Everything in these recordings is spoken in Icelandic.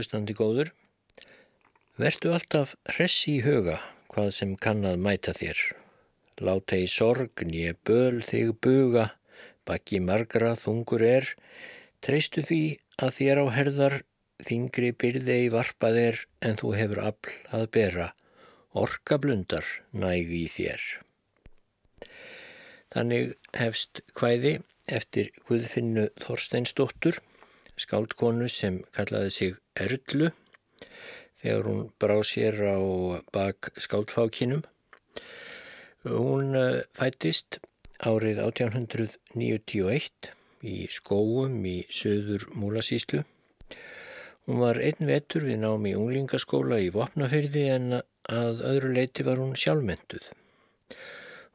hlustandi góður. Vertu alltaf hressi í huga hvað sem kann að mæta þér. Láta í sorg, nýja böl þig buga, bakki margra þungur er, treystu því að þér á herðar þingri byrði í varpað er en þú hefur afl að bera, orka blundar næg í þér. Þannig hefst hvæði eftir Guðfinnu Þorsteinsdóttur, skáldkonu sem kallaði sig Erlu, þegar hún brá sér á bak skáldfákinum. Hún eh, fættist árið 1891 í skóum í söður Múlasíslu. Hún var einn vetur við námi unglingaskóla í Vopnafyrði en að öðru leiti var hún sjálfmentuð.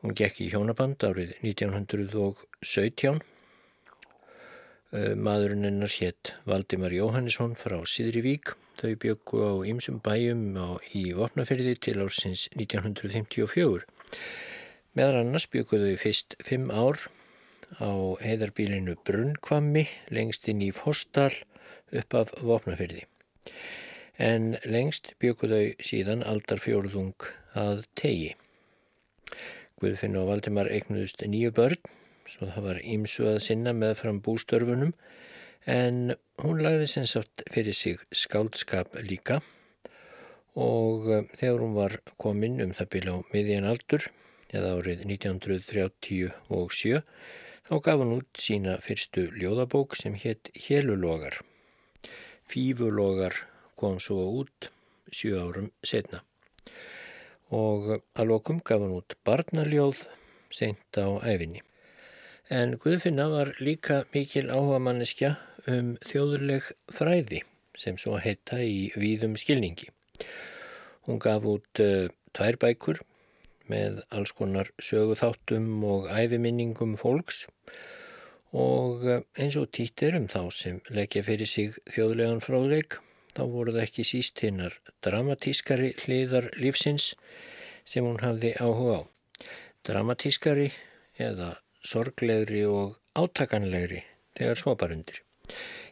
Hún gekk í hjónaband árið 1917. Maðurinn hennar hétt Valdimar Jóhannesson frá Sidrivík. Þau byggu á ýmsum bæjum í Vopnafyrði til ársins 1954. Meðal annars bygguðu þau fyrst fimm ár á heiðarbílinu Brunnkvammi lengst inn í Fostal upp af Vopnafyrði. En lengst bygguðu þau síðan aldarfjórðung að tegi. Guðfinn og Valdimar eignuðust nýju börn, svo það var ímsu að sinna með fram bústörfunum, en hún lagði sem sagt fyrir sig skáldskap líka og eh, þegar hún var komin um það byrja á miðjan aldur, eða árið 1937, þá gaf hún út sína fyrstu ljóðabók sem hétt Hélulogar. Fífulogar kom svo út sjö árum setna og að lokum gaf hann út barnaljóð seint á æfinni. En Guðfinna var líka mikil áhuga manneskja um þjóðurleg fræði sem svo heita í víðum skilningi. Hún gaf út uh, tvær bækur með alls konar söguþáttum og æfiminningum fólks og uh, eins og títir um þá sem leggja fyrir sig þjóðlegan fráðleik þá voru það ekki síst hinnar dramatískari hliðar lífsins sem hún hafði áhuga á. Dramatískari eða sorglegri og átakanlegri þegar svoparundir.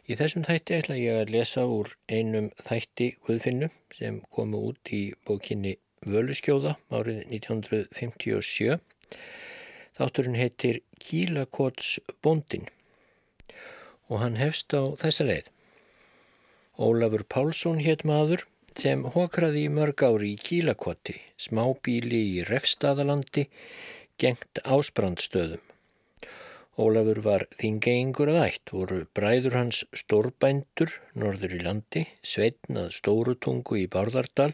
Í þessum þætti ætla ég að lesa úr einum þætti Guðfinnu sem komu út í bókinni Völuskjóða árið 1957. Þátturinn heitir Kílakots bóndin og hann hefst á þessa leið. Ólafur Pálsson hétt maður sem hokraði í mörg ári í Kílakoti, smábíli í Refstaðalandi, gengt ásbrandstöðum. Ólafur var þingeingur að ætt, voru bræður hans stórbændur norður í landi, sveitnað stórutungu í Bárðardal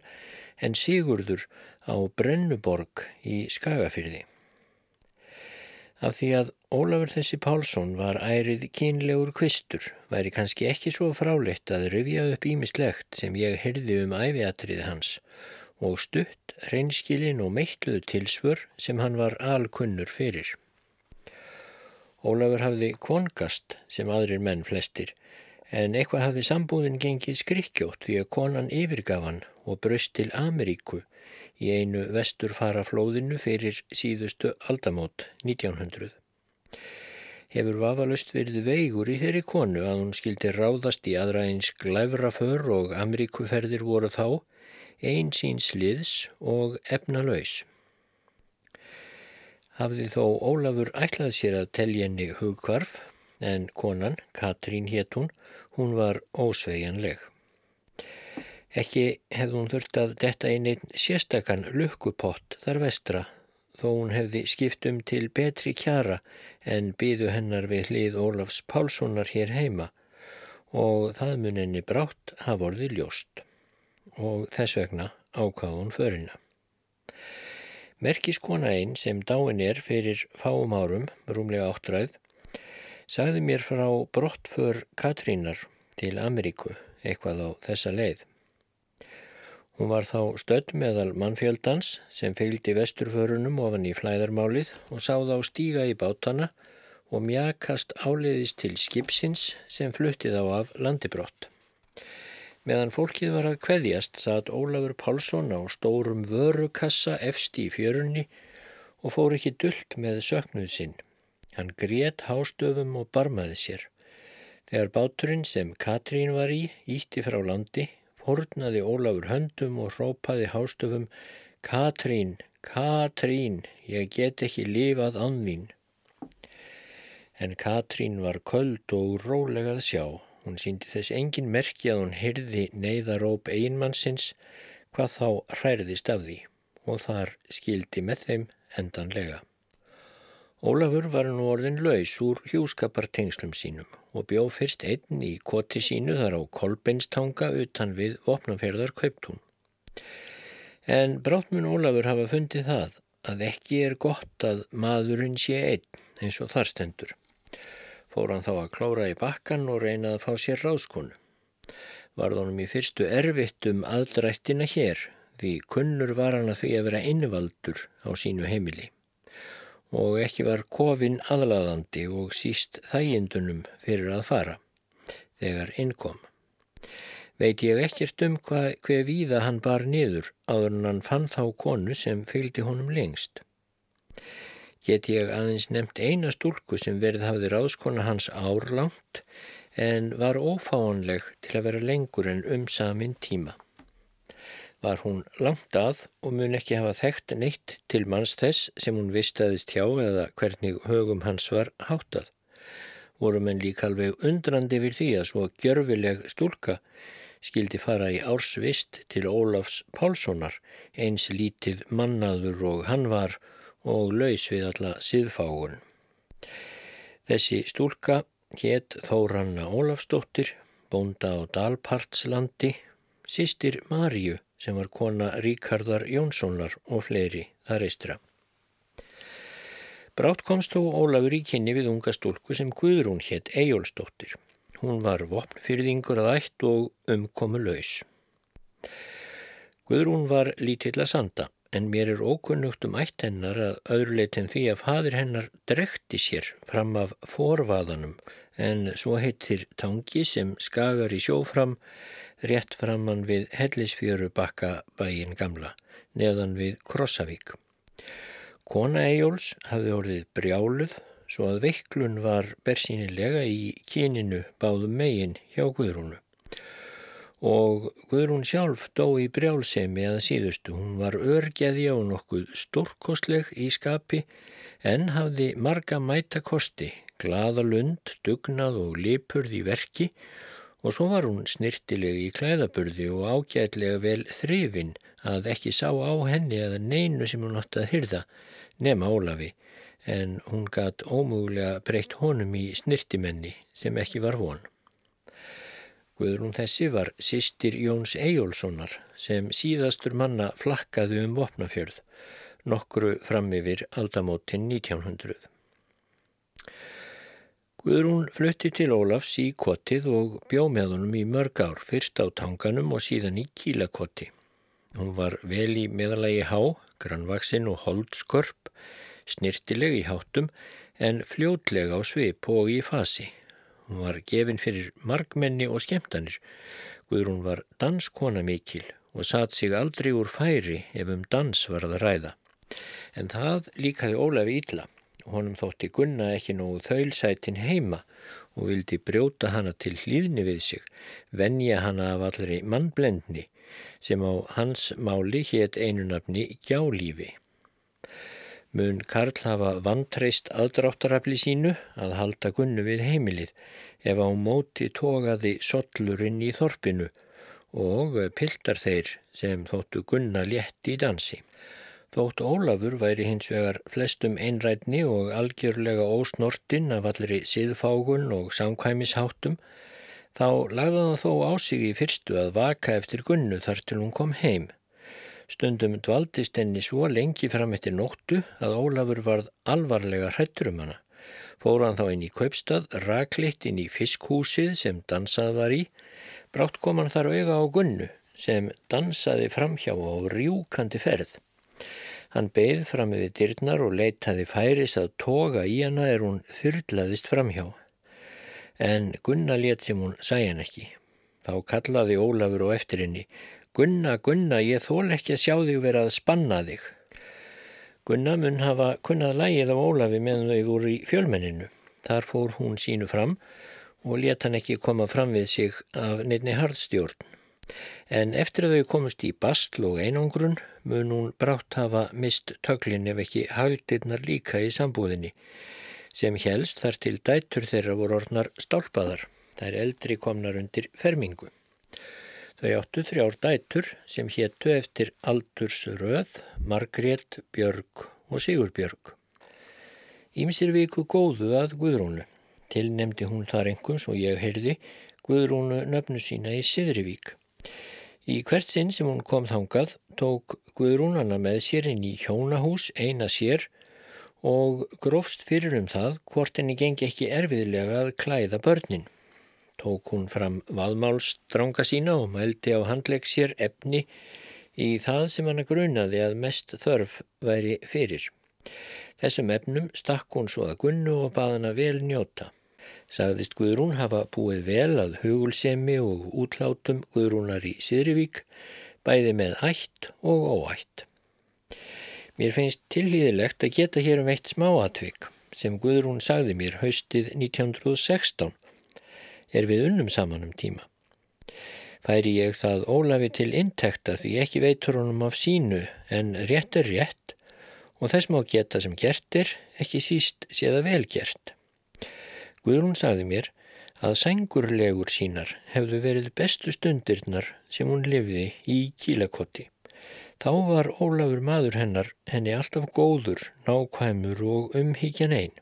en Sigurður á Brennuborg í Skagafyrði. Af því að Ólafur þessi Pálsson var ærið kynlegur kvistur, væri kannski ekki svo fráleitt að rifja upp ímislegt sem ég hyrði um æfiatrið hans og stutt, reynskilin og meittluðu tilsvör sem hann var alkunnur fyrir. Ólafur hafði kvongast sem aðrir menn flestir, en eitthvað hafði sambúðin gengið skrikkjótt því að konan yfirgaf hann og bröst til Ameríku í einu vesturfaraflóðinu fyrir síðustu aldamót 1900. Hefur vafalust verið veigur í þeirri konu að hún skildi ráðast í aðra eins glæfraför og Ameríkuferðir voru þá, einsýns liðs og efnalaus. Hafði þó Ólafur ætlað sér að telja henni hugkvarf en konan, Katrín héttún, hún var ósveigjanleg. Ekki hefði hún þurft að detta inn einn sérstakann lukkupott þar vestra þó hún hefði skiptum til betri kjara en byðu hennar við hlið Ólafs Pálssonar hér heima og það mun henni brátt hafa orðið ljóst og þess vegna ákvað hún förina. Merkiskona einn sem dáin er fyrir fáum árum, rúmlega áttræð, sagði mér frá brottför Katrínar til Ameríku eitthvað á þessa leið. Hún var þá stödd meðal mannfjöldans sem fylgdi vesturförunum ofan í flæðarmálið og sáð á stíga í bátana og mjakast áleiðist til skipsins sem fluttið á af landibrott. Meðan fólkið var að kveðjast satt Ólafur Pálsson á stórum vörukassa efst í fjörunni og fór ekki dullt með söknuð sinn. Hann grét hástöfum og barmaði sér. Þegar báturinn sem Katrín var í ítti frá landi, fornaði Ólafur höndum og rópaði hástöfum Katrín, Katrín, ég get ekki lifað án þín. En Katrín var köld og rólegað sjá. Hún síndi þess engin merki að hún hyrði neyðaróp einmannsins hvað þá hræriðist af því og þar skildi með þeim endanlega. Ólafur var nú orðin laus úr hjúskapartengslum sínum og bjó fyrst einn í koti sínu þar á Kolbeinstanga utan við vopnaferðar Kauptún. En bráttmun Ólafur hafa fundið það að ekki er gott að maðurinn sé einn eins og þar stendur. Fór hann þá að klóra í bakkan og reyna að fá sér ráðskonu. Varð honum í fyrstu erfitt um aðdrættina hér því kunnur var hann að því að vera innvaldur á sínu heimili og ekki var kofin aðlaðandi og síst þægindunum fyrir að fara, þegar innkom. Veit ég ekkert um hvað hver víða hann bar niður áður en hann fann þá konu sem fylgdi honum lengst. Get ég aðeins nefnt eina stúlku sem verið hafði ráðskona hans árlangt en var ófáanleg til að vera lengur en um samin tíma var hún langt að og mun ekki hafa þekkt neitt til manns þess sem hún vistaðist hjá eða hvernig högum hans var háttað. Voru menn líka alveg undrandi við því að svo gjörfileg stúlka skildi fara í ársvist til Ólafs Pálssonar, eins lítið mannaður og hann var og laus við alla siðfágun. Þessi stúlka hétt Þóranna Ólafsdóttir, bónda á Dalpartslandi, sýstir Marju sem var kona Ríkardar Jónssonar og fleiri þar eistra. Brátt komst þó Ólafur í kynni við unga stúlku sem Guðrún hétt Ejólsdóttir. Hún var vopnfyrðingur að ætt og umkomu laus. Guðrún var lítill að sanda en mér er ókunnugt um ætt hennar að öðruleitin því að fadir hennar drekti sér fram af forvaðanum en svo heitir tangi sem skagar í sjófram rétt framann við Hellisfjöru bakka bæin gamla, neðan við Krossavík. Kona Eyjóls hafði orðið brjáluð svo að veiklun var bersýnilega í kyninu báðum megin hjá Guðrúnu. Og Guðrún sjálf dó í brjálsemi að síðustu. Hún var örgjaði á nokkuð stórkostleg í skapi en hafði marga mætakosti, glaða lund, dugnað og lipurð í verki og svo var hún snirtileg í klæðaburði og ágætlega vel þrifin að ekki sá á henni að neinu sem hún átti að hyrða nema Ólafi en hún gatt ómúlega breytt honum í snirtimenni sem ekki var von. Guðrún þessi var sýstir Jóns Ejjólfssonar sem síðastur manna flakkaði um vopnafjörð nokkru fram yfir aldamótin 1900. Guðrún flutti til Ólafs í kottið og bjó með honum í mörg ár, fyrst á tanganum og síðan í kílakotti. Hún var vel í meðalagi há, grannvaksinn og holdskörp, snirtileg í háttum en fljótlega á svip og í fasi. Hún var gefin fyrir markmenni og skemtanir. Guðrún var danskona mikil og satt sig aldrei úr færi ef um dans var að ræða. En það líkaði Ólafi ítla. Honum þótti Gunna ekki nógu þaulsætin heima og vildi brjóta hana til hlýðni við sig, venja hana af allri mannblendni sem á hans máli hétt einunafni gjálífi. Mun Karl hafa vantreist aðdráttarafli sínu að halda Gunnu við heimilið ef á móti tógaði sollurinn í þorpinu og piltar þeir sem þóttu Gunna létt í dansi. Þótt Ólafur væri hins vegar flestum einrætni og algjörlega ósnortinn af allri siðfágun og samkvæmisháttum, þá lagði hann þó á sig í fyrstu að vaka eftir gunnu þar til hún kom heim. Stundum dvaldist henni svo lengi fram eftir nóttu að Ólafur varð alvarlega hrættur um hana. Fór hann þá inn í kaupstað, raklitt inn í fiskhúsið sem dansað var í, brátt kom hann þar auða á gunnu sem dansaði framhjá á rjúkandi ferð. Hann beigð fram við dyrnar og leitaði færis að toga í hana er hún þyrlaðist framhjá. En Gunna let sem hún sæjan ekki. Þá kallaði Ólafur og eftir henni Gunna, Gunna, ég þól ekki að sjá þig vera að spanna þig. Gunna mun hafa kunnað lægið á Ólafi meðan þau voru í fjölmenninu. Þar fór hún sínu fram og let hann ekki koma fram við sig af nefni harðstjórn. En eftir að þau komust í bastl og einangrun mun hún brátt hafa mist töklin ef ekki hagdirnar líka í sambúðinni sem helst þar til dætur þeirra voru orðnar stálpaðar. Það er eldri komnar undir fermingu. Þau áttu þrjár dætur sem héttu eftir Aldurs Röð, Margrét, Björg og Sigurbjörg. Ímsir viku góðu að Guðrúnu. Tilnemdi hún þar engums og ég heyrði Guðrúnu nöfnu sína í Siðrivík. Í hvert sinn sem hún kom þangað tók Guðrúnana með sér inn í hjónahús eina sér og grófst fyrir um það hvort henni gengi ekki erfiðlega að klæða börnin. Tók hún fram vaðmálsdranga sína og mældi á handlegg sér efni í það sem hann grunaði að mest þörf væri fyrir. Þessum efnum stakk hún svo að gunnu og baðana vel njóta. Sagðist Guðrún hafa búið vel að hugulsemi og útlátum Guðrúnar í Sýrivík, bæði með ætt og óætt. Mér finnst tilhýðilegt að geta hér um eitt smáatvik sem Guðrún sagði mér haustið 1916 er við unnum saman um tíma. Færi ég það Ólafi til intekta því ekki veitur honum af sínu en rétt er rétt og þess má geta sem gertir ekki síst séða vel gert. Guðrún sagði mér að sængurlegur sínar hefðu verið bestu stundirnar sem hún lifði í kílakotti. Þá var Ólafur maður hennar henni alltaf góður, nákvæmur og umhyggjan einn.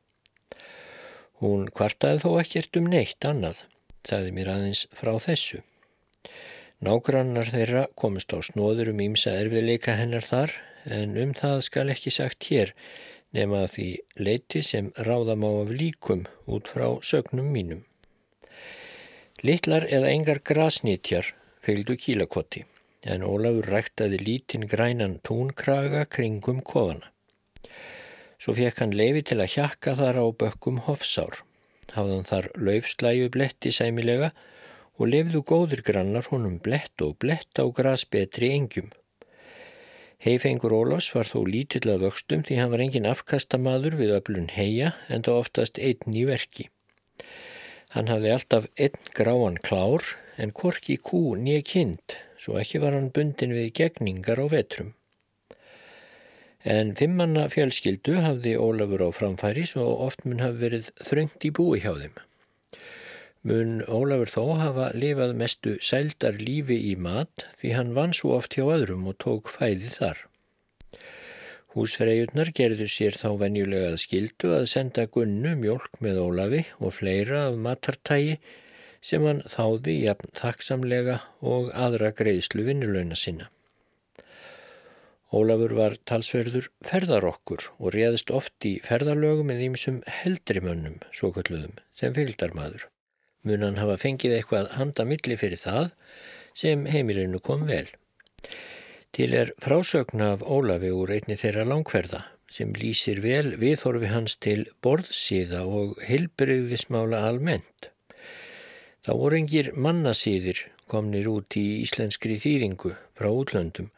Hún kvartaði þó ekkert um neitt annað, sagði mér aðeins frá þessu. Nágrannar þeirra komist á snóður um ímsa erfiðleika hennar þar, en um það skal ekki sagt hér, nema því leiti sem ráðam á af líkum út frá sögnum mínum. Littlar eða engar grasnýtjar fylgdu kílakotti en Ólafur ræktaði lítinn grænan túnkraga kringum kofana. Svo fekk hann leifi til að hjakka þar á bökkum hofsár. Hafðan þar laufslæju bletti sæmilega og lefðu góður grannar honum blett og blett á grasbetri engjum. Heifengur Ólafs var þó lítill að vöxtum því hann var engin afkastamadur við öflun heia en þá oftast einn í verki. Hann hafði alltaf einn gráan klár en korki kú nýja kind svo ekki var hann bundin við gegningar á vetrum. En fimmanna fjölskyldu hafði Ólafur á framfæri svo oft mun hafi verið þröngt í búi hjá þeim. Mun Ólafur þó hafa lifað mestu sældar lífi í mat því hann vann svo oft hjá öðrum og tók fæði þar. Húsfreyjurnar gerðu sér þá venjulegað skildu að senda gunnu mjölk með Ólafi og fleira af matartægi sem hann þáði jafn þakksamlega og aðra greiðslu vinnulöuna sinna. Ólafur var talsverður ferðarokkur og réðist oft í ferðarlögum með ímsum heldrimönnum, svo kalluðum, sem fylgdarmadur. Mun hann hafa fengið eitthvað handa milli fyrir það sem heimilinu kom vel. Til er frásögna af Ólafi úr einni þeirra langferða sem lýsir vel viðhorfi hans til borðsíða og heilbreyðismála almennt. Þá voru engir mannasýðir komnir út í íslenskri þýðingu frá útlöndum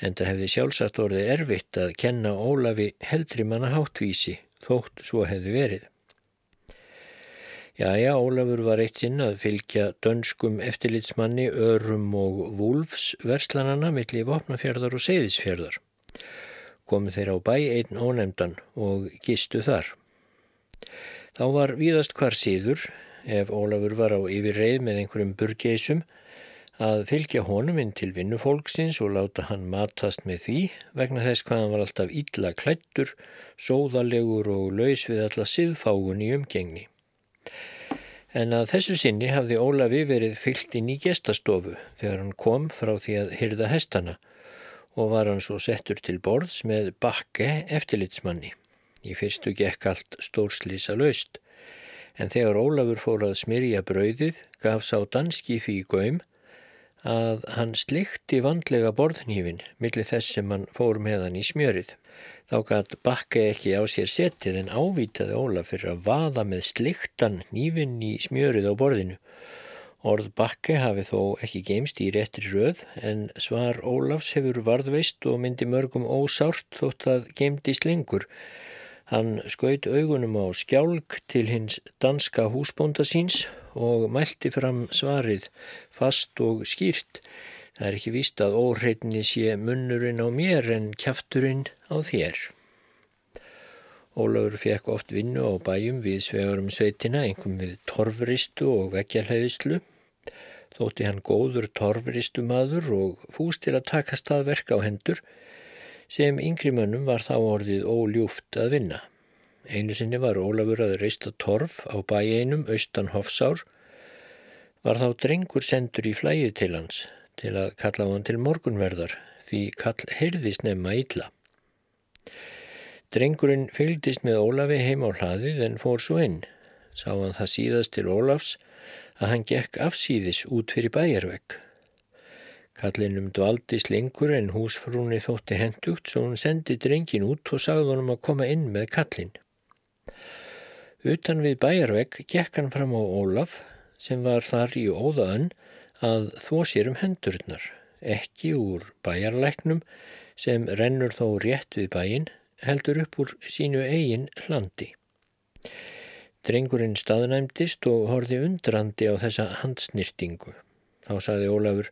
en það hefði sjálfsagt orðið erfitt að kenna Ólafi heldri manna háttvísi þótt svo hefði verið. Jæja, Ólafur var eitt sinn að fylgja dönskum eftirlitsmanni Örum og Wulfs verslanana millir Vopnafjörðar og Seyðisfjörðar. Komu þeir á bæ einn ónefndan og gistu þar. Þá var víðast hvar síður ef Ólafur var á yfirreið með einhverjum burgeisum að fylgja honum inn til vinnufólksins og láta hann matast með því vegna þess hvað hann var alltaf illa klættur, sóðalegur og laus við alla siðfágun í umgengni. En að þessu sinni hafði Ólafi verið fyllt inn í gestastofu þegar hann kom frá því að hyrða hestana og var hann svo settur til borðs með bakke eftirlitsmanni. Í fyrstu gekk allt stórslýsa laust en þegar Ólafur fór að smyrja brauðið gaf sá danski því göym að hann slikti vandlega borðnýfin millir þess sem hann fór með hann í smjörið. Þá gætt bakka ekki á sér setið en ávitaði Ólaf fyrir að vaða með sliktan nýfin í smjörið á borðinu. Orð bakki hafi þó ekki geimst í réttri röð en svar Ólafs hefur varðveist og myndi mörgum ósárt þótt að geimdi slingur Hann skaut augunum á skjálk til hins danska húsbónda síns og mælti fram svarið fast og skýrt. Það er ekki víst að óhreitni sé munnurinn á mér en kjafturinn á þér. Ólafur fekk oft vinnu á bæjum við svegarum sveitina, einhverjum við torfristu og vekkjarhæðislu. Þótti hann góður torfristu maður og fúst til að taka staðverk á hendur sem yngri mönnum var þá orðið óljúft að vinna. Einu sinni var Ólafur að reista torf á bæinum austan Hofsár, var þá drengur sendur í flæið til hans til að kalla hann til morgunverðar því kall heyrðist nefna ítla. Drengurinn fylgdist með Ólafi heim á hlaðið en fór svo inn. Sá hann það síðast til Ólafs að hann gekk afsíðis út fyrir bæjarvegg. Kallinum dvaldist lengur en húsfrúni þótti hendugt svo hún sendi drengin út og sagði honum að koma inn með kallin. Utan við bæjarvegg gekk hann fram á Ólaf sem var þar í óðaðan að þó sér um hendurnar, ekki úr bæjarleiknum sem rennur þó rétt við bæin, heldur upp úr sínu eigin hlandi. Drengurinn staðnæmdist og horfi undrandi á þessa handsnýrtingu. Þá saði Ólafur,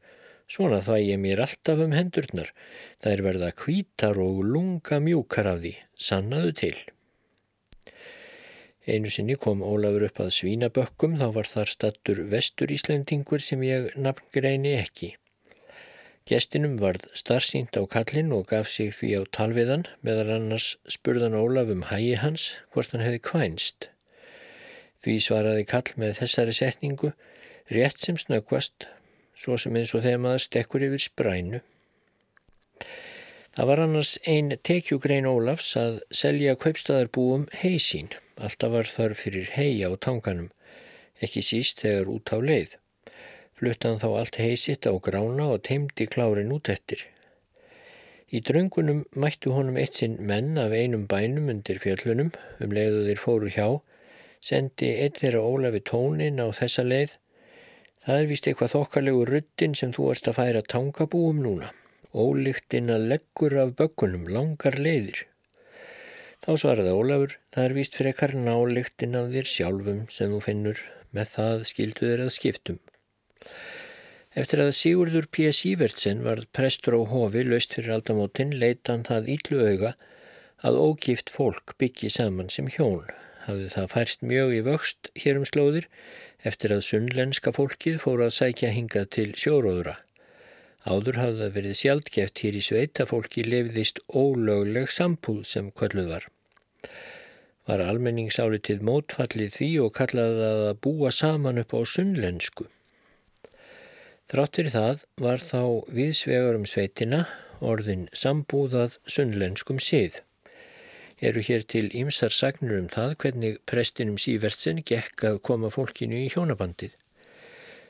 svona það ég mér alltaf um hendurnar, er verða kvítar og lunga mjúkar af því, sannaðu til. Einu sinni kom Ólafur upp að svínabökkum, þá var þar stattur vestur Íslandingur sem ég nafngreini ekki. Gestinum varð starfsýnt á kallin og gaf sig því á talviðan, meðal annars spurðan Ólaf um hægi hans hvort hann hefði kvænst. Því svaraði kall með þessari setningu, rétt sem snöggvast, svo sem eins og þegar maður stekkur yfir sprænu. Það var annars ein tekjugrein Ólafs að selja kaupstæðarbúum heisín. Alltaf var þarf fyrir heia á tanganum, ekki síst þegar út á leið. Fluttan þá allt heisitt á grána og teimdi klárin út eftir. Í dröngunum mættu honum eitt sinn menn af einum bænum undir fjöllunum, um leiðu þeir fóru hjá, sendi eitt þeirra Ólafi tónin á þessa leið. Það er vist eitthvað þokkalegu ruddin sem þú ert að færa tangabúum núna. Ólíktinn að leggur af bökkunum langar leiðir. Þá svaraði Ólafur, það er víst fyrir ekkar nálíktinn af þér sjálfum sem þú finnur, með það skildu þér að skiptum. Eftir að Sigurður P. Sývertsen var prestur á hofi löst fyrir aldamótin, leita hann það íllu auga að ógift fólk byggi saman sem hjón. Hafði það færst mjög í vöxt hér um slóðir eftir að sunnlenska fólkið fóru að sækja hingað til sjóróðura. Áður hafði það verið sjaldgeft hér í sveit að fólki lefðist ólögleg sambúð sem kvölluð var. Var almenningsálitið mótfallið því og kallaði það að búa saman upp á sunnlensku. Þráttur í það var þá viðsvegar um sveitina orðin sambúðað sunnlenskum sið. Eru hér til ýmsar sagnur um það hvernig prestinum sívertsin gekk að koma fólkinu í hjónabandið.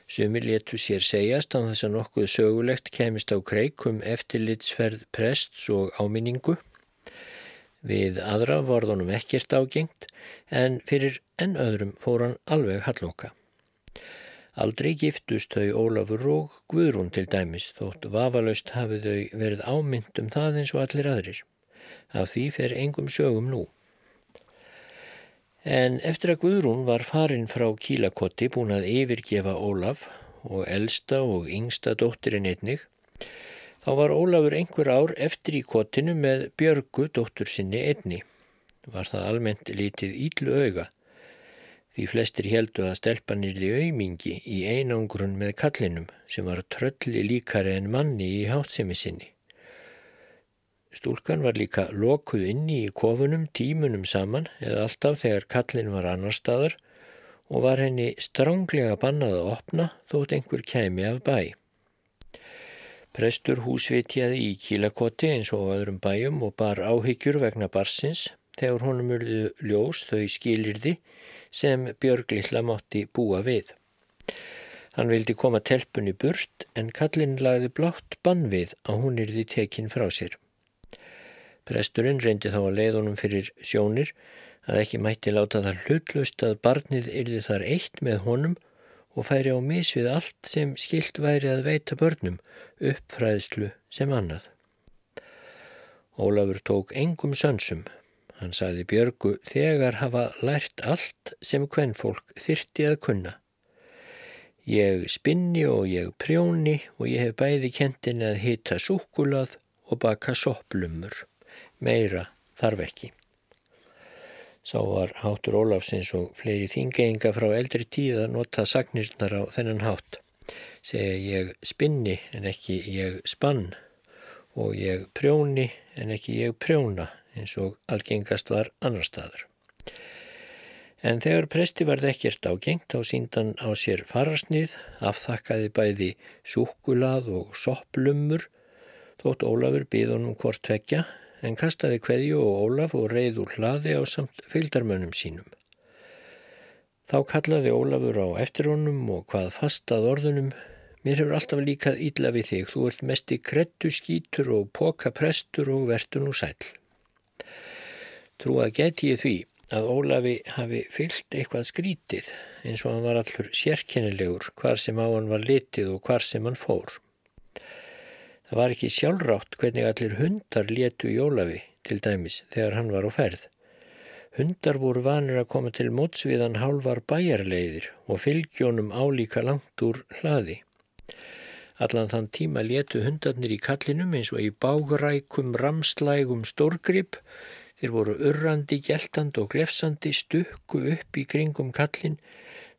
Sumir letu sér segjast á þess að nokkuð sögulegt kemist á kreikum eftirlitsferð prests og áminningu. Við aðra vorðunum ekkert ágengt en fyrir enn öðrum fór hann alveg halloka. Aldrei giftust þau Ólafur og Guðrún til dæmis þótt vafalaust hafið þau verið ámynd um það eins og allir aðrir. Af því fer engum sögum nú. En eftir að Guðrún var farin frá Kílakotti búin að yfirgefa Ólaf og elsta og yngsta dóttirinn einnig, þá var Ólafur einhver ár eftir í kottinu með Björgu dóttur sinni einni. Var það almennt lítið íllu auga, því flestir heldu að stelpanirði aumingi í einangrun með kallinum sem var trölli líkari en manni í hátsemi sinni. Stúlkan var líka lokuð inni í kofunum tímunum saman eða alltaf þegar kallin var annar staðar og var henni stránglega bannað að opna þótt einhver kæmi af bæ. Prestur húsvitjaði í kílakoti eins og öðrum bæjum og bar áhyggjur vegna barsins þegar honum urðu ljós þau skilirði sem Björg Lilla mátti búa við. Hann vildi koma telpunni burt en kallin lagði blátt bann við að hún yrði tekinn frá sér. Presturinn reyndi þá að leiðunum fyrir sjónir að ekki mætti láta það hlutlust að barnið yrði þar eitt með honum og færi á misvið allt sem skilt væri að veita börnum, uppfræðslu sem annað. Ólafur tók engum sönsum. Hann sagði Björgu þegar hafa lært allt sem hvern fólk þyrti að kunna. Ég spinni og ég prjóni og ég hef bæði kentin að hita súkulað og baka sopplumur. Meira þarf ekki. Sá var hátur Ólafsins og fleiri þingeinga frá eldri tíð að nota sagnirnar á þennan hátt. Segja ég spinni en ekki ég spann og ég prjóni en ekki ég prjóna eins og algengast var annar staðar. En þegar presti varð ekkert ágengt á síndan á sér fararsnið, afþakkaði bæði súkulað og sopplumur, þótt Ólafur byðunum hvort vekja, en kastaði kveðju og Ólaf og reið úr hlaði á samt fylgdarmönnum sínum. Þá kallaði Ólafur á eftir honum og hvað fastað orðunum, mér hefur alltaf líkað ítla við þig, þú ert mest í krettu skítur og poka prestur og vertun og sæl. Trú að geti ég því að Ólafi hafi fyllt eitthvað skrítið eins og hann var allur sérkennilegur hvar sem á hann var litið og hvar sem hann fór. Það var ekki sjálfrátt hvernig allir hundar letu í Ólafi til dæmis þegar hann var á ferð. Hundar voru vanir að koma til mótsviðan hálfar bæjarleiðir og fylgjónum álíka langt úr hlaði. Allan þann tíma letu hundarnir í kallinum eins og í bágrækum ramslægum stórgrip Þeir voru urrandi, geltand og glefsandi, stukku upp í kringum kallin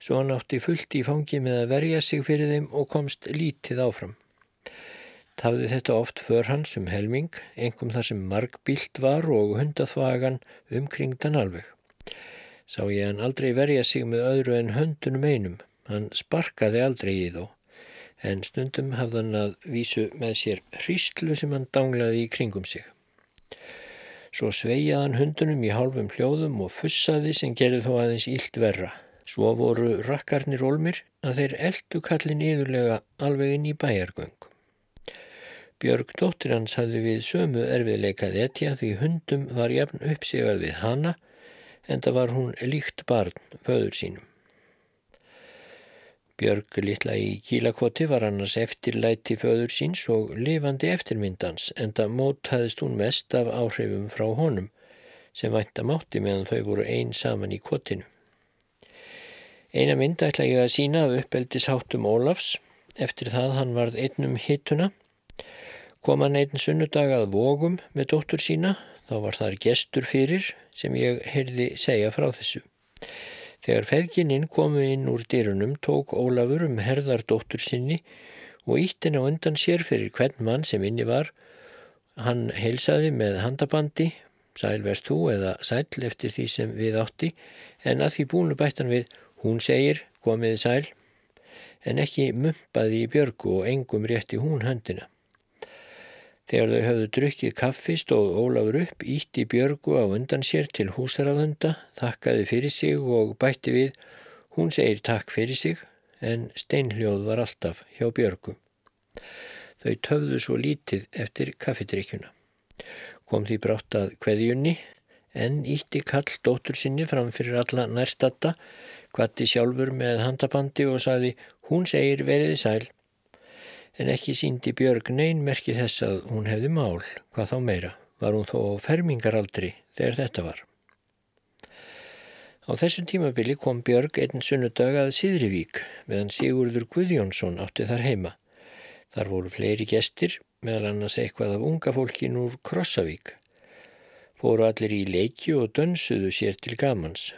svo hann átti fullt í fangi með að verja sig fyrir þeim og komst lítið áfram. Tafði þetta oft för hans um helming, engum þar sem margbílt var og hundathvagan umkringdan alveg. Sá ég hann aldrei verja sig með öðru en höndunum einum, hann sparkaði aldrei í þó, en stundum hafði hann að vísu með sér hríslu sem hann danglaði í kringum sig. Svo sveijaðan hundunum í hálfum hljóðum og fussaði sem gerði þó aðeins ílt verra. Svo voru rakkarnir olmir að þeir eldu kallin yðurlega alveg inn í bæjargöng. Björg dóttir hans hafði við sömu erfiðleikað etja því hundum var jafn uppsigað við hana en það var hún líkt barn föður sínum. Björg litla í kílakoti var annars eftirlæti föður síns og lifandi eftirmyndans en það mótaðist hún mest af áhrifum frá honum sem vænta mátti meðan þau voru einn saman í kotinu. Eina mynd ætla ég að sína af uppeldisháttum Ólafs eftir það hann varð einnum hittuna. Kom hann einn sunnudag að vogum með dóttur sína þá var þar gestur fyrir sem ég heyrði segja frá þessu. Þegar feðgininn komu inn úr dyrunum tók Ólafur um herðardóttur sinni og ítti henn á undan sér fyrir hvern mann sem inni var. Hann heilsaði með handabandi, sæl verð þú eða sæl eftir því sem við átti, en að því búinu bættan við, hún segir, komiði sæl, en ekki mumpaði í björgu og engum rétti hún höndina. Þegar þau höfðu drukkið kaffi stóð Ólafur upp, ítti Björgu á undan sér til húsarafunda, þakkaði fyrir sig og bætti við, hún segir takk fyrir sig, en steinhljóð var alltaf hjá Björgu. Þau töfðu svo lítið eftir kaffidrykkjuna. Kom því brátt að kveðjunni, en ítti kall dóttur sinni fram fyrir alla nærstatta, kvatti sjálfur með handabandi og saði, hún segir veriði sæl en ekki síndi Björg neyn merki þess að hún hefði mál, hvað þá meira, var hún þó fermingaraldri þegar þetta var. Á þessum tímabili kom Björg einn sunnudag að Sidrivík meðan Sigurður Guðjónsson átti þar heima. Þar voru fleiri gestir, meðal annars eitthvað af unga fólkin úr Krossavík. Fóru allir í leiki og dönsuðu sér til gamans.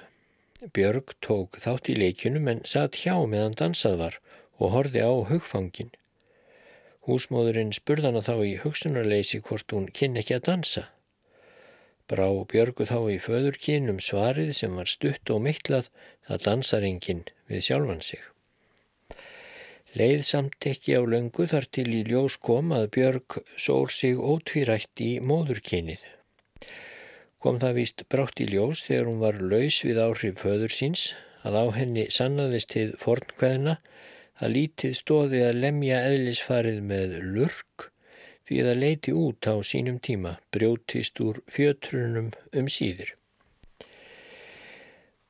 Björg tók þátt í leikjunum en satt hjá meðan dansað var og horfi á hugfangin. Húsmóðurinn spurðana þá í hugsunarleysi hvort hún kynni ekki að dansa. Brá Björgu þá í föðurkinn um svarið sem var stutt og mittlað það dansar enginn við sjálfan sig. Leið samt ekki á löngu þar til í ljós kom að Björg sór sig ótvírætt í móðurkinnið. Kom það víst brátt í ljós þegar hún var laus við áhrif föður síns að á henni sannaðist til fornkveðina að lítið stóði að lemja eðlisfarið með lurk því að leiti út á sínum tíma brjótist úr fjötrunum um síður.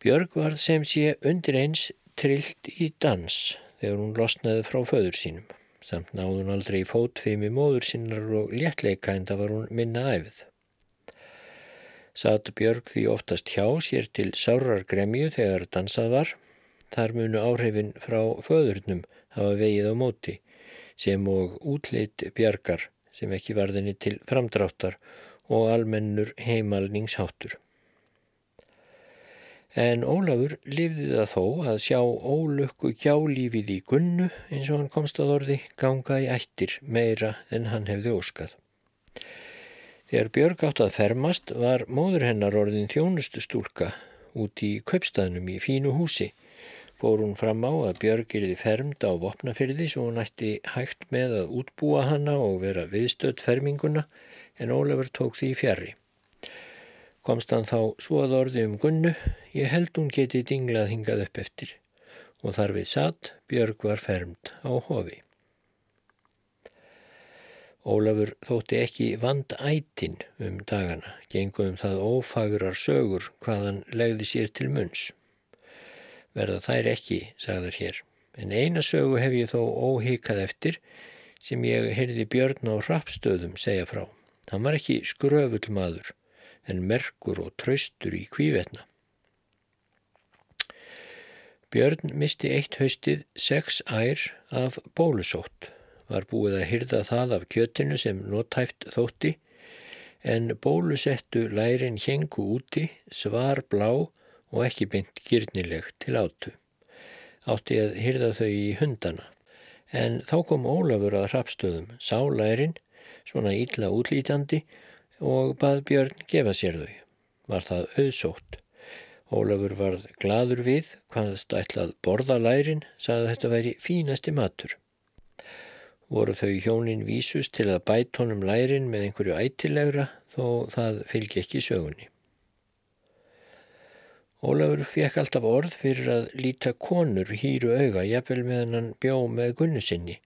Björg var sem sé undir eins trillt í dans þegar hún losnaði frá föður sínum. Samt náði hún aldrei fótfimi móður sinnar og léttleika en það var hún minna æfð. Satt Björg því oftast hjá sér til sárar gremju þegar dansað var þar munu áhrifin frá föðurnum hafa vegið á móti sem og útleitt bjargar sem ekki varðinni til framdráttar og almennur heimalningsháttur. En Ólafur lifði það þó að sjá ólökku gjálífið í gunnu eins og hann komst að orði ganga í ættir meira en hann hefði óskað. Þegar Björg átt að fermast var móður hennar orðin þjónustu stúlka út í kaupstaðnum í fínu húsi. Fór hún fram á að Björg erði fermd á vopnafyrði svo hún ætti hægt með að útbúa hanna og vera viðstödd ferminguna en Ólafur tók því fjari. Komst hann þá svo að orði um gunnu, ég held hún geti dinglað hingað upp eftir og þar við satt Björg var fermt á hofi. Ólafur þótti ekki vand ætin um dagana, gengum það ófagrar sögur hvaðan legði sér til munns. Verða þær ekki, sagður hér, en eina sögu hef ég þó óhíkað eftir sem ég heyrði Björn á rappstöðum segja frá. Hann var ekki skröfull maður en merkur og traustur í kvívetna. Björn misti eitt haustið sex ær af bólusótt, var búið að hyrða það af kjötinu sem nótæft þótti, en bólusettu lærin hengu úti, svar blá og ekki beint gyrnileg til átu. Átti að hyrða þau í hundana, en þá kom Ólafur að rapstöðum, sá lærin, svona ítla útlítandi og bað Björn gefa sér þau. Var það auðsótt. Ólafur varð gladur við, hvaðast ætlað borða lærin, sagði þetta væri fínasti matur. Voru þau hjónin vísus til að bæt honum lærin með einhverju ætilegra þó það fylgi ekki sögunni. Ólafur fekk alltaf orð fyrir að líta konur hýru auga jafnvel meðan hann bjó með gunnu sinni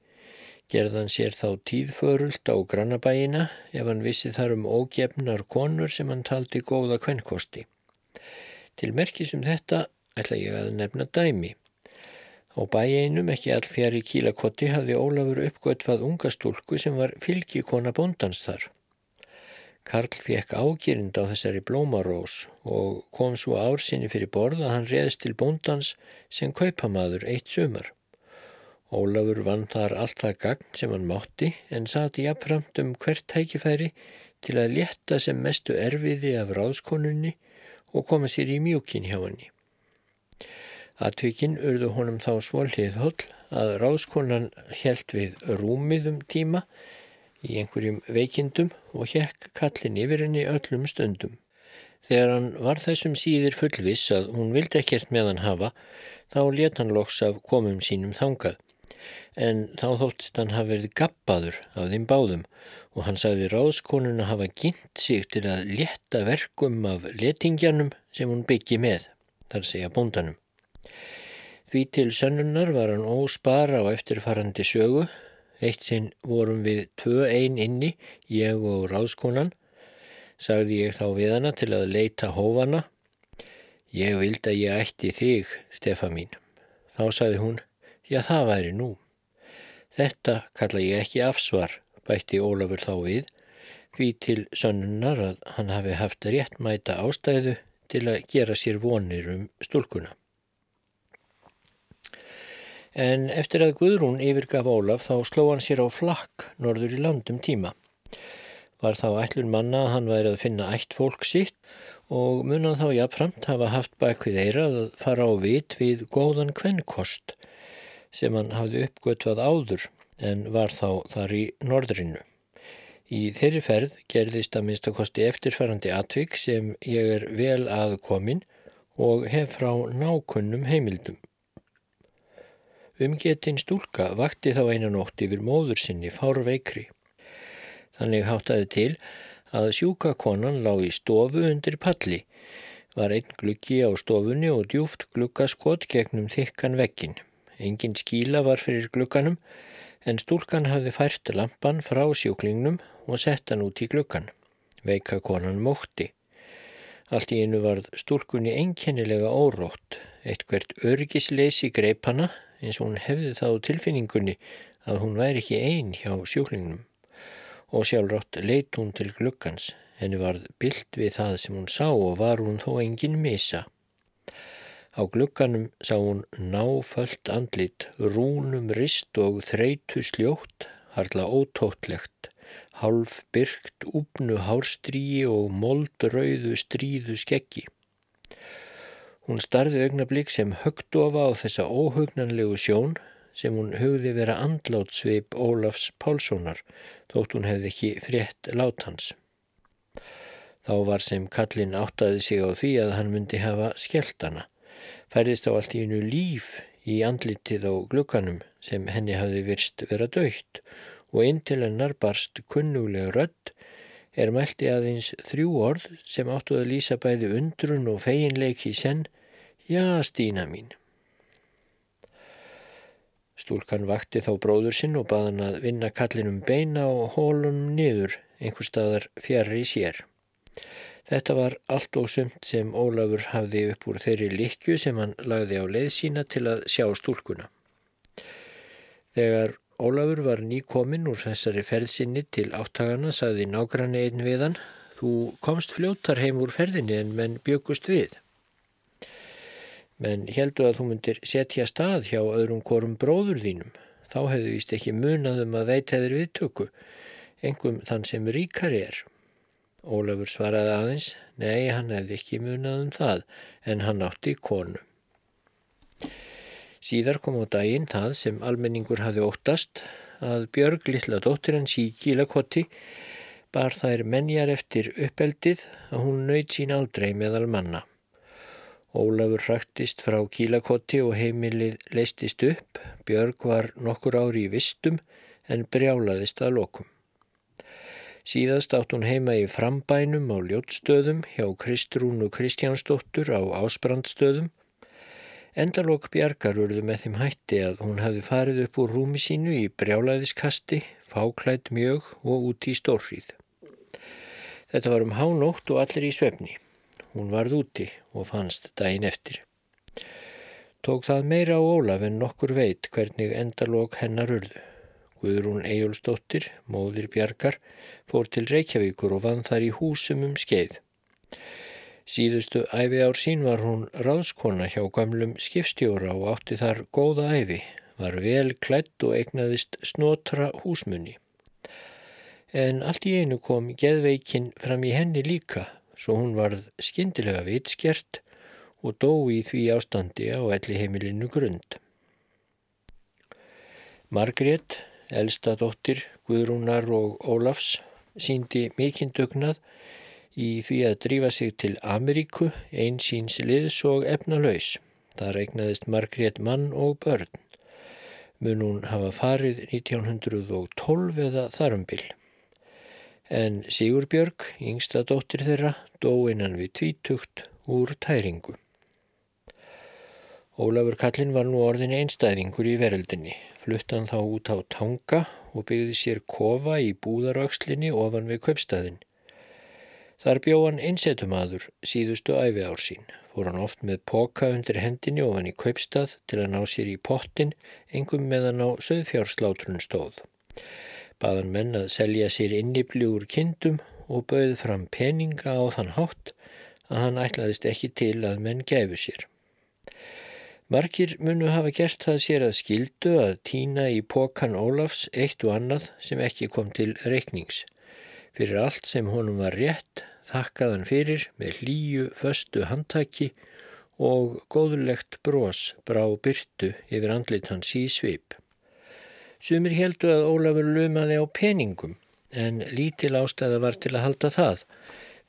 gerðan sér þá tíðförult á grannabæina ef hann vissi þar um ógefnar konur sem hann taldi góða kvenkosti. Til merkisum þetta ætla ég að nefna dæmi. Á bæinum ekki all fjari kílakotti hafði Ólafur uppgötvað unga stúlku sem var fylgikona bóndans þar. Karl fekk ágirind á þessari blómarós og kom svo ársinni fyrir borð að hann reðst til bóndans sem kaupamaður eitt sumar. Ólafur vann þar allt það gagn sem hann mátti en sati jafnframt um hvert tækifæri til að létta sem mestu erfiði af ráðskonunni og koma sér í mjúkin hjá henni. Atvikinn urðu honum þá svolítið holl að ráðskonan helt við rúmiðum tíma í einhverjum veikindum og hekk kallin yfir henni öllum stundum. Þegar hann var þessum síðir fullviss að hún vildi ekkert með hann hafa, þá let hann loks af komum sínum þangað en þá þóttist hann hafa verið gappaður af þeim báðum og hann sagði ráðskonun að hafa kynnt sig til að leta verkum af letingjanum sem hún byggi með, þar segja bóndanum. Því til sönnunar var hann óspara á eftirfarandi sögu, eitt sinn vorum við tvö ein inni, ég og ráðskonan, sagði ég þá við hana til að leita hófana. Ég vildi að ég ætti þig, Stefa mín. Þá sagði hún, já það væri nú. Þetta kalla ég ekki afsvar, bætti Ólafur þá við, því til sönnunar að hann hafi haft rétt mæta ástæðu til að gera sér vonir um stúlkuna. En eftir að Guðrún yfirgaf Ólaf þá sló hann sér á flakk norður í landum tíma. Var þá ætlun manna að hann væri að finna ætt fólk sitt og munan þá jafnframt hafa haft bakvið eirað að fara á vit við góðan kvennkost sem hann hafði uppgötvað áður en var þá þar í norðrinu. Í þeirri ferð gerðist að minnst að kosti eftirferandi atvik sem ég er vel aðkomin og hef frá nákunnum heimildum. Umgetinn stúlka vakti þá einan ótt yfir móður sinni fár veikri. Þannig háttaði til að sjúka konan lág í stofu undir palli, var einn gluggi á stofunni og djúft gluggaskot gegnum þykkan vekkin. Engin skíla var fyrir glugganum en stúlkan hafði fært lampan frá sjúklingnum og sett hann út í gluggan. Veika konan mótti. Allt í einu varð stúlkunni einkennilega órótt. Eitthvert örgisleysi greip hana eins og hún hefði þá tilfinningunni að hún væri ekki einn hjá sjúklingnum. Og sjálfrátt leit hún til gluggans. Henni varð byllt við það sem hún sá og var hún þó engin misa. Á glugganum sá hún náföld andlit, rúnum rist og þreitu sljótt, harla ótótlegt, half byrkt úpnu hárstríi og moldrauðu stríðu skeggi. Hún starði augnablík sem högdofa á þessa óhugnanlegu sjón sem hún hugði vera andlátt svip Ólafs Pálssonar þótt hún hefði ekki frétt látans. Þá var sem kallin áttaði sig á því að hann myndi hafa skjeltana. Færðist á allt í einu líf í andlitið á glukkanum sem henni hafi virst vera dögt og inn til hennar barst kunnulega rödd er mælti aðeins þrjú orð sem áttu að lýsa bæði undrun og feginleiki senn, já Stína mín. Stúlkan vakti þá bróður sinn og baðan að vinna kallinum beina og hólunum niður einhver staðar fjari í sér. Þetta var allt og sumt sem Ólafur hafði upp úr þeirri likju sem hann lagði á leið sína til að sjá stúlkuna. Þegar Ólafur var nýkominn úr þessari ferðsynni til áttagana saði nágranni einn við hann, þú komst fljóttar heim úr ferðinni en menn byggust við menn heldu að þú myndir setja stað hjá öðrum korum bróður þínum. Þá hefðu vist ekki munaðum að veita þeir viðtöku, engum þann sem ríkari er. Ólafur svaraði aðeins, nei, hann hefði ekki munaðum það, en hann átti konu. Síðar kom á daginn það sem almenningur hafði óttast að Björg, lilla dóttir hans í Kílakotti, bar þær menjar eftir uppeldið að hún nöyð sín aldrei meðal manna. Ólafur hraktist frá kílakotti og heimilið leistist upp. Björg var nokkur ári í vistum en brjálaðist að lokum. Síðast átt hún heima í frambænum á ljótstöðum hjá Kristrúnu Kristjánsdóttur á ásbrandstöðum. Endalók Bjarkar urðu með þeim hætti að hún hafði farið upp úr rúmi sínu í brjálaðiskasti, fáklætt mjög og út í stórrið. Þetta var um hánótt og allir í svefni. Hún varð úti og fannst daginn eftir. Tók það meira á Ólaf en nokkur veit hvernig endalók hennar urðu. Guðrún Ejólsdóttir, móðir Bjarkar, fór til Reykjavíkur og vann þar í húsum um skeið. Síðustu æfi ár sín var hún ráðskona hjá gamlum skipstjóra og átti þar góða æfi, var vel klætt og egnaðist snotra húsmunni. En allt í einu kom geðveikinn fram í henni líka svo hún varð skindilega vitskjert og dó í því ástandi á elli heimilinu grund. Margrét, elsta dóttir Guðrúnar og Ólafs, síndi mikinn dugnað í því að drífa sig til Ameríku, einsýns liðs og efnalaus. Það regnaðist Margrét mann og börn. Mun hún hafa farið 1912 eða þarumbil en Sigurbjörg, yngsta dóttir þeirra, dó innan við tvítugt úr tæringu. Ólafur Kallin var nú orðin einstæðingur í veröldinni, fluttan þá út á tanga og byggði sér kofa í búðaraukslinni ofan við köpstæðin. Þar bjó hann einsetumadur síðustu æfi ár sín, fór hann oft með poka undir hendinni ofan í köpstað til að ná sér í pottin, engum meðan á söðfjárslátrun stóð baðan menn að selja sér innibli úr kindum og bauð fram peninga á þann hátt að hann ætlaðist ekki til að menn gæfu sér. Markir munu hafa gert það sér að skildu að týna í pokan Ólafs eitt og annað sem ekki kom til reiknings. Fyrir allt sem honum var rétt þakkaðan fyrir með hlýju föstu handtaki og góðulegt brós brá byrtu yfir andlit hans í svip. Sumir heldu að Ólafur lumaði á peningum en lítil ástæða var til að halda það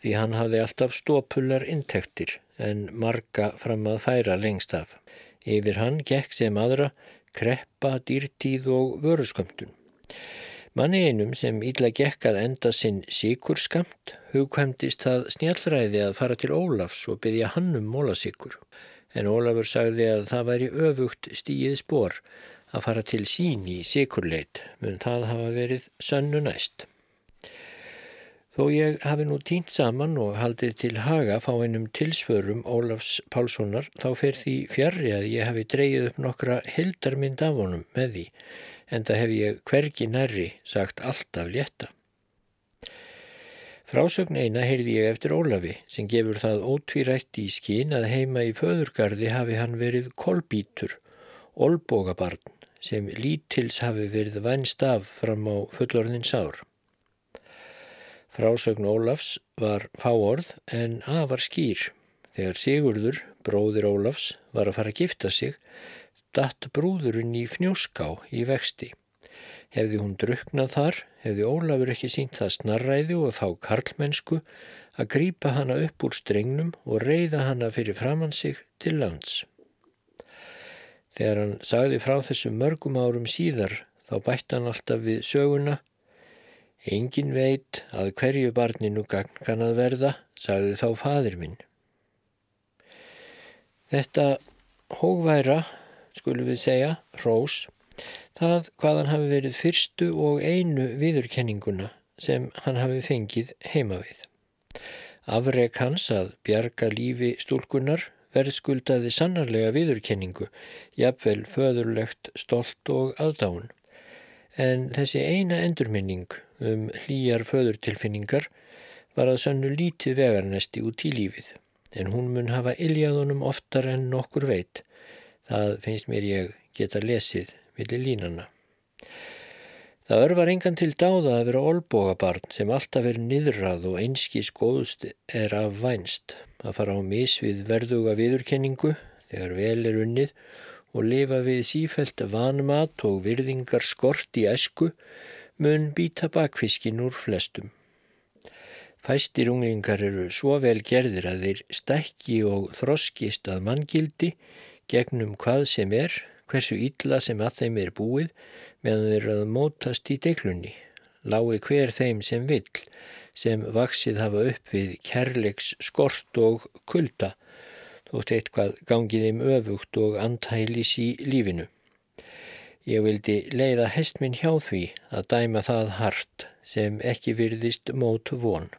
því hann hafði alltaf stópullar intektir en marga fram að færa lengst af. Yfir hann gekk sem aðra kreppa, dýrtíð og vöruskömmtun. Manni einum sem íla gekk að enda sinn síkurskamt hugkvæmdist það snjallræði að fara til Ólafs og byggja hann um mólasíkur. En Ólafur sagði að það væri öfugt stíið spór að fara til sín í sikurleit mun það hafa verið sönnu næst. Þó ég hafi nú týnt saman og haldið til haga fá einum tilsvörum Ólafs Pálssonar þá fer því fjarrri að ég hafi dreyið upp nokkra hildarmynd af honum með því en það hef ég hvergi nærri sagt alltaf létta. Frásögn eina heyrði ég eftir Ólafi sem gefur það ótvírætt í skín að heima í föðurgarði hafi hann verið kolbítur, olbogabarn sem lítils hafi verið vænst af fram á fullorðin sár. Frásögn Ólafs var fáorð en afar skýr. Þegar Sigurður, bróðir Ólafs, var að fara að gifta sig, datt brúðurinn í fnjóská í vexti. Hefði hún druknað þar, hefði Ólafur ekki sínt það snarræði og þá karlmennsku að grýpa hana upp úr strengnum og reyða hana fyrir framann sig til lands. Þegar hann sagði frá þessu mörgum árum síðar þá bætt hann alltaf við söguna Engin veit að hverju barninu gagn kann að verða, sagði þá fadir minn. Þetta hógværa, skulum við segja, rós, það hvað hann hafi verið fyrstu og einu viðurkenninguna sem hann hafi fengið heima við. Afreg hans að bjarga lífi stúlkunar verðskuldaði sannarlega viðurkenningu, jafnvel föðurlegt, stolt og aðdáun. En þessi eina endurminning um hlýjar föðurtilfinningar var að sannu lítið vegarnesti út í lífið, en hún mun hafa iljaðunum oftar en nokkur veit. Það finnst mér ég geta lesið millir línana. Það örvar engan til dáða að vera olbogabarn sem alltaf er niðrað og einski skóðust er af vænst, að fara á misvið verðuga viðurkenningu þegar vel er unnið og lifa við sífælt vanmat og virðingar skort í esku mun býta bakfiskin úr flestum. Fæstir unglingar eru svo vel gerðir að þeir stækki og þroskist að manngildi gegnum hvað sem er, hversu illa sem að þeim er búið meðan þeir að mótast í deglunni, lái hver þeim sem vill, sem vaksið hafa upp við kærleiks skort og kulda, þótt eitthvað gangið þeim öfugt og antælis í lífinu. Ég vildi leiða hest minn hjá því að dæma það hart sem ekki virðist mót von.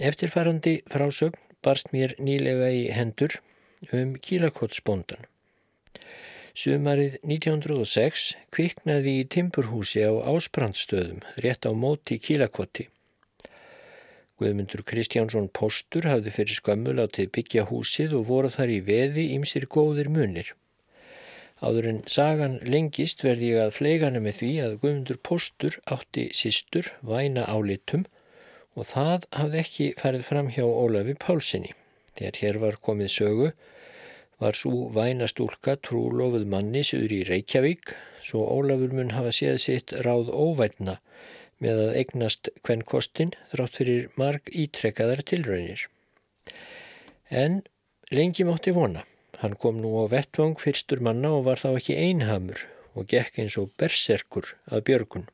Eftirfærandi frásögn barst mér nýlega í hendur um kílakottsbóndan. Sumarið 1906 kviknaði í Timburhúsi á Ásbrandstöðum rétt á móti kílakotti. Guðmundur Kristjánsson Póstur hafði fyrir skömmu látið byggja húsið og voru þar í veði ímsir góðir munir. Áður en sagan lengist verði ég að fleigana með því að Guðmundur Póstur átti sístur væna álitum og það hafði ekki færið fram hjá Ólafi Pálssoni. Þegar hér var komið sögu var svo væna stúlka trúlofuð manni suður í Reykjavík svo Ólafur mun hafa séð sitt ráð óvætna með að eignast hvenn kostin þrátt fyrir marg ítrekkaðar tilraunir. En lengi mátti vona. Hann kom nú á vettvang fyrstur manna og var þá ekki einhamur og gekk eins og berserkur að björgun.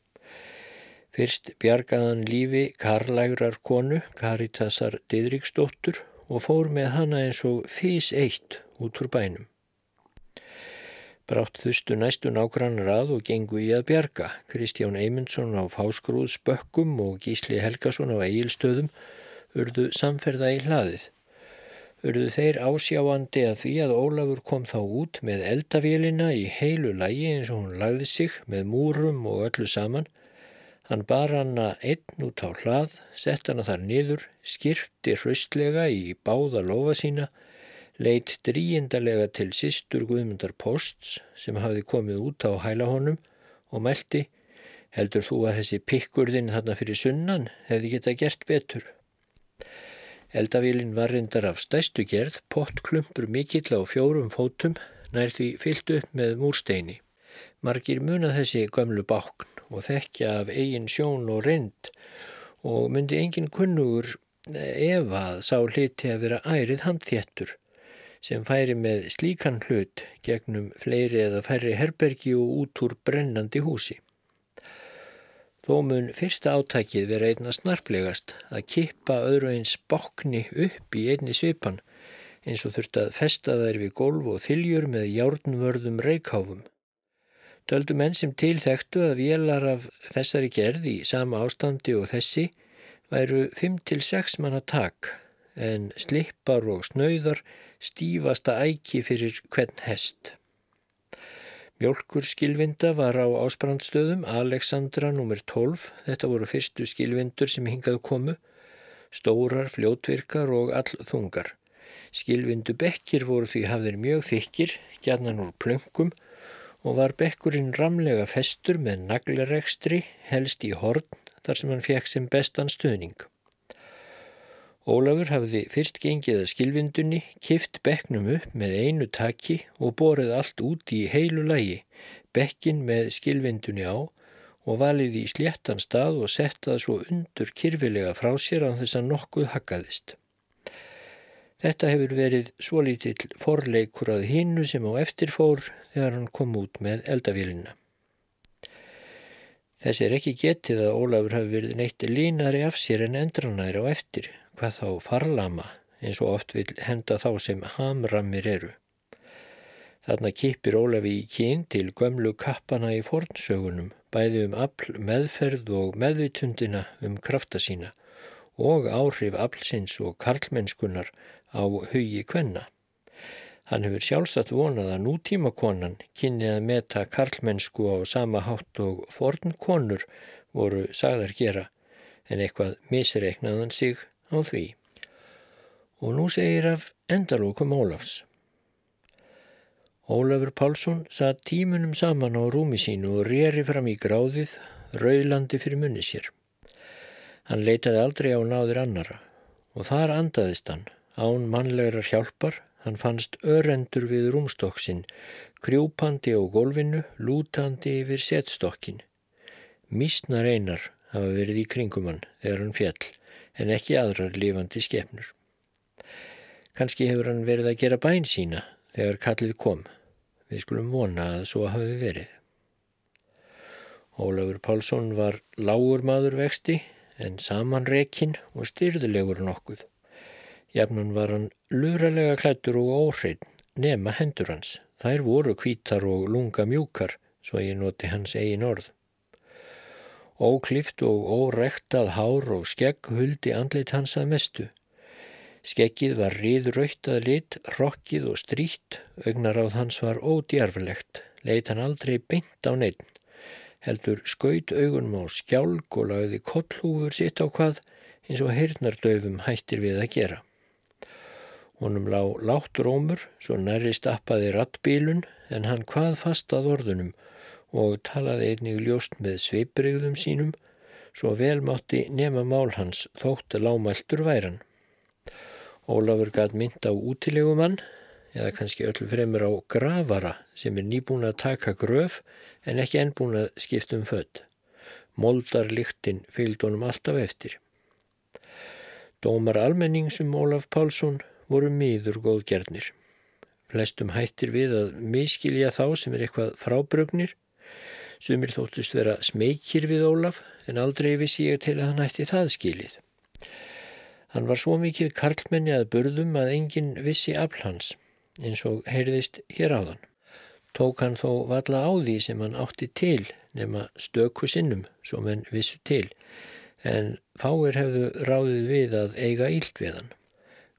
Fyrst bjargaðan lífi karlægrar konu, Karitasar Didriksdóttur og fór með hana eins og fís eitt út úr bænum. Brátt þustu næstu nágrannar að og gengu í að bjarga. Kristján Eymundsson á Fásgrúðsbökkum og Gísli Helgason á Egilstöðum urðu samferða í hlaðið urðu þeir ásjáandi að því að Ólafur kom þá út með eldavélina í heilu lægi eins og hún lagði sig með múrum og öllu saman. Hann bar hana einn út á hlað, sett hana þar niður, skirti hraustlega í báða lofa sína, leitt dríindarlega til sýstur Guðmundar Posts sem hafði komið út á hæla honum og meldi Heldur þú að þessi pikkurðin þarna fyrir sunnan hefði geta gert betur? Eldavílin var reyndar af stæstu gerð, pottklumpur mikill á fjórum fótum, nær því fyllt upp með múrsteini. Margir muna þessi gömlu bákn og þekkja af eigin sjón og reynd og myndi engin kunnugur ef að sá hliti að vera ærið handþéttur sem færi með slíkan hlut gegnum fleiri eða færri herbergi og út úr brennandi húsi. Þó mun fyrsta átækið vera einna snarplegast að kippa öðru eins bókni upp í einni svipan eins og þurft að festa þær við golf og þiljur með járnvörðum reikháfum. Döldu menn sem tilþektu að vélar af þessari gerð í sama ástandi og þessi væru 5-6 manna takk en slippar og snauðar stífasta æki fyrir hvern hest. Mjölkur skilvinda var á ásbrandstöðum Alexandra nr. 12. Þetta voru fyrstu skilvindur sem hingað komu, stórar, fljótvirkar og allþungar. Skilvindu bekkir voru því hafðir mjög þykir, gjarnan úr plöngum og var bekkurinn ramlega festur með naglarekstri helst í horn þar sem hann fekk sem bestan stöðning. Ólafur hafði fyrst gengið að skilvindunni, kift bekknum upp með einu taki og borið allt út í heilu lægi, bekkin með skilvindunni á og valið í sléttan stað og settað svo undur kyrfilega frá sér á þess að nokkuð hakkaðist. Þetta hefur verið svo lítill forleikur að hinnu sem á eftirfór þegar hann kom út með eldavélina. Þessi er ekki getið að Ólafur hafi verið neitt línari af sér en endranæri á eftir hvað þá farlama eins og oft vil henda þá sem hamramir eru. Þarna kipir Ólafi í kín til gömlu kappana í fornsögunum, bæði um afl meðferð og meðvitundina um krafta sína og áhrif aflsins og karlmennskunar á hugi kvenna. Hann hefur sjálfsagt vonað að nútímakonan kynni að meta karlmennsku á sama hátt og fornkonur voru sagðar gera en eitthvað misreiknaðan sig á því. Og nú segir af endalókum Ólafs. Ólafur Pálsson satt tímunum saman á rúmi sínu og rýri fram í gráðið, raulandi fyrir munni sér. Hann leitaði aldrei á náður annara og þar andaðist hann, án mannlegar hjálpar, hann fannst örendur við rúmstokksinn, krjúpandi á gólfinu, lútandi yfir setstokkin. Mísnar einar hafa verið í kringum hann þegar hann fjall en ekki aðrar lifandi skefnur. Kanski hefur hann verið að gera bæn sína þegar kallið kom. Við skulum vona að svo hafi verið. Ólafur Pálsson var lágur maður vexti en samanrekinn og styrðilegur nokkuð. Jafnun var hann luralega klættur og óhrein nema hendur hans. Þær voru kvítar og lunga mjúkar, svo ég noti hans eigin orð. Óklift og órektað hár og skegg huldi andlit hans að mestu. Skeggið var riðröytt að lit, rokkið og strýtt, augnaráð hans var ódjarflegt, leit hann aldrei beint á neitt. Heldur skaut augunum á skjálg og lagði kollhúfur sitt á hvað eins og heyrnardöfum hættir við að gera. Honum lág látt rómur, svo nærri stappaði rattbílun en hann hvað fast að orðunum og talaði einnig ljóst með sveibrigðum sínum svo vel mátti nema mál hans þótt lámæltur væran. Ólafur gæt mynd á útilegumann eða kannski öllu fremur á gravara sem er nýbúin að taka gröf en ekki ennbúin að skipta um född. Moldar líktinn fylgd honum alltaf eftir. Dómar almenningsum Ólaf Pálsson voru miður góðgjarnir. Flestum hættir við að miskilja þá sem er eitthvað frábrugnir Sumir þóttust vera smekir við Ólaf en aldrei vissi ég til að hann ætti það skilið. Hann var svo mikið karlmenni að burðum að enginn vissi aflhans eins og heyrðist hér áðan. Tók hann þó valla á því sem hann átti til nema stöku sinnum sem hann vissu til en fáir hefðu ráðið við að eiga ílt við hann.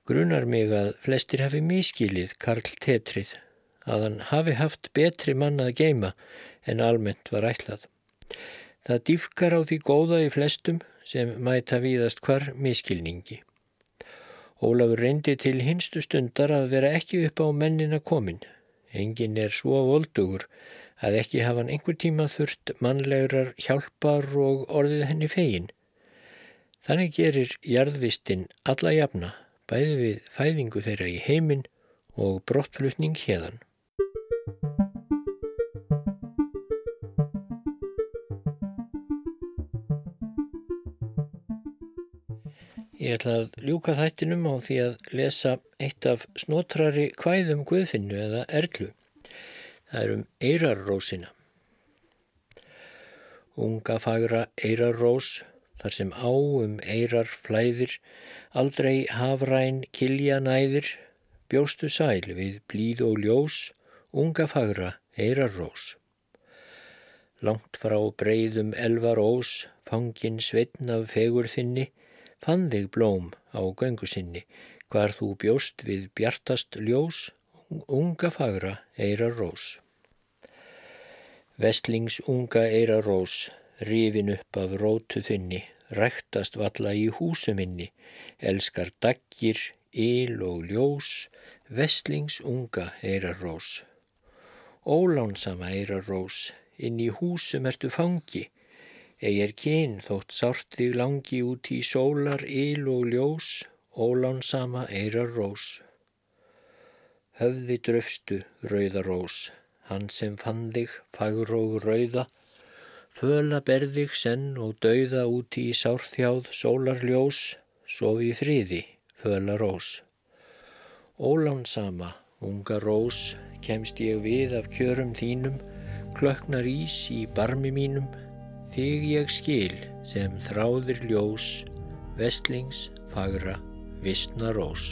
Grunar mig að flestir hafi miskilið Karl Tetrið að hann hafi haft betri mann að geima en almennt var ætlað. Það dýfkar á því góða í flestum sem mæta víðast hvar miskilningi. Ólafur reyndi til hinstu stundar að vera ekki upp á mennina komin. Engin er svo voldugur að ekki hafa hann einhver tíma þurft mannlegurar hjálpar og orðið henni fegin. Þannig gerir jarðvistinn alla jafna, bæði við fæðingu þeirra í heiminn og brottflutning hérðan. Ég ætla að ljúka þættinum á því að lesa eitt af snotrari kvæðum Guðfinnu eða Erlu. Það er um Eirarrósina. Unga fagra Eirarrós, þar sem á um Eirar flæðir, aldrei hafræn kilja næðir, bjóstu sæl við blíð og ljós, unga fagra Eirarrós. Langt frá breyðum elvar ós, fangin sveitn af fegur þinni, fann þig blóm á göngu sinni, hvar þú bjóst við bjartast ljós, unga fagra eirar rós. Vestlings unga eira rós, rifin upp af rótu þinni, ræktast valla í húsuminni, elskar daggir, yl og ljós, vestlings unga eira rós. Ólánsama eira rós, inn í húsum ertu fangi, eig er kyn þótt sárt þig langi út í sólar, yl og ljós, ólánsama eira rós. Höfði dröfstu, rauða rós, hann sem fann þig, fagróg rauða, Föla berðig senn og dauða úti í sárþjáð sólarljós, sofi friði, föla rós. Ólánsama, unga rós, kemst ég við af kjörum þínum, klöknar ís í barmi mínum, þig ég skil sem þráðir ljós, vestlings, fagra, vissna rós.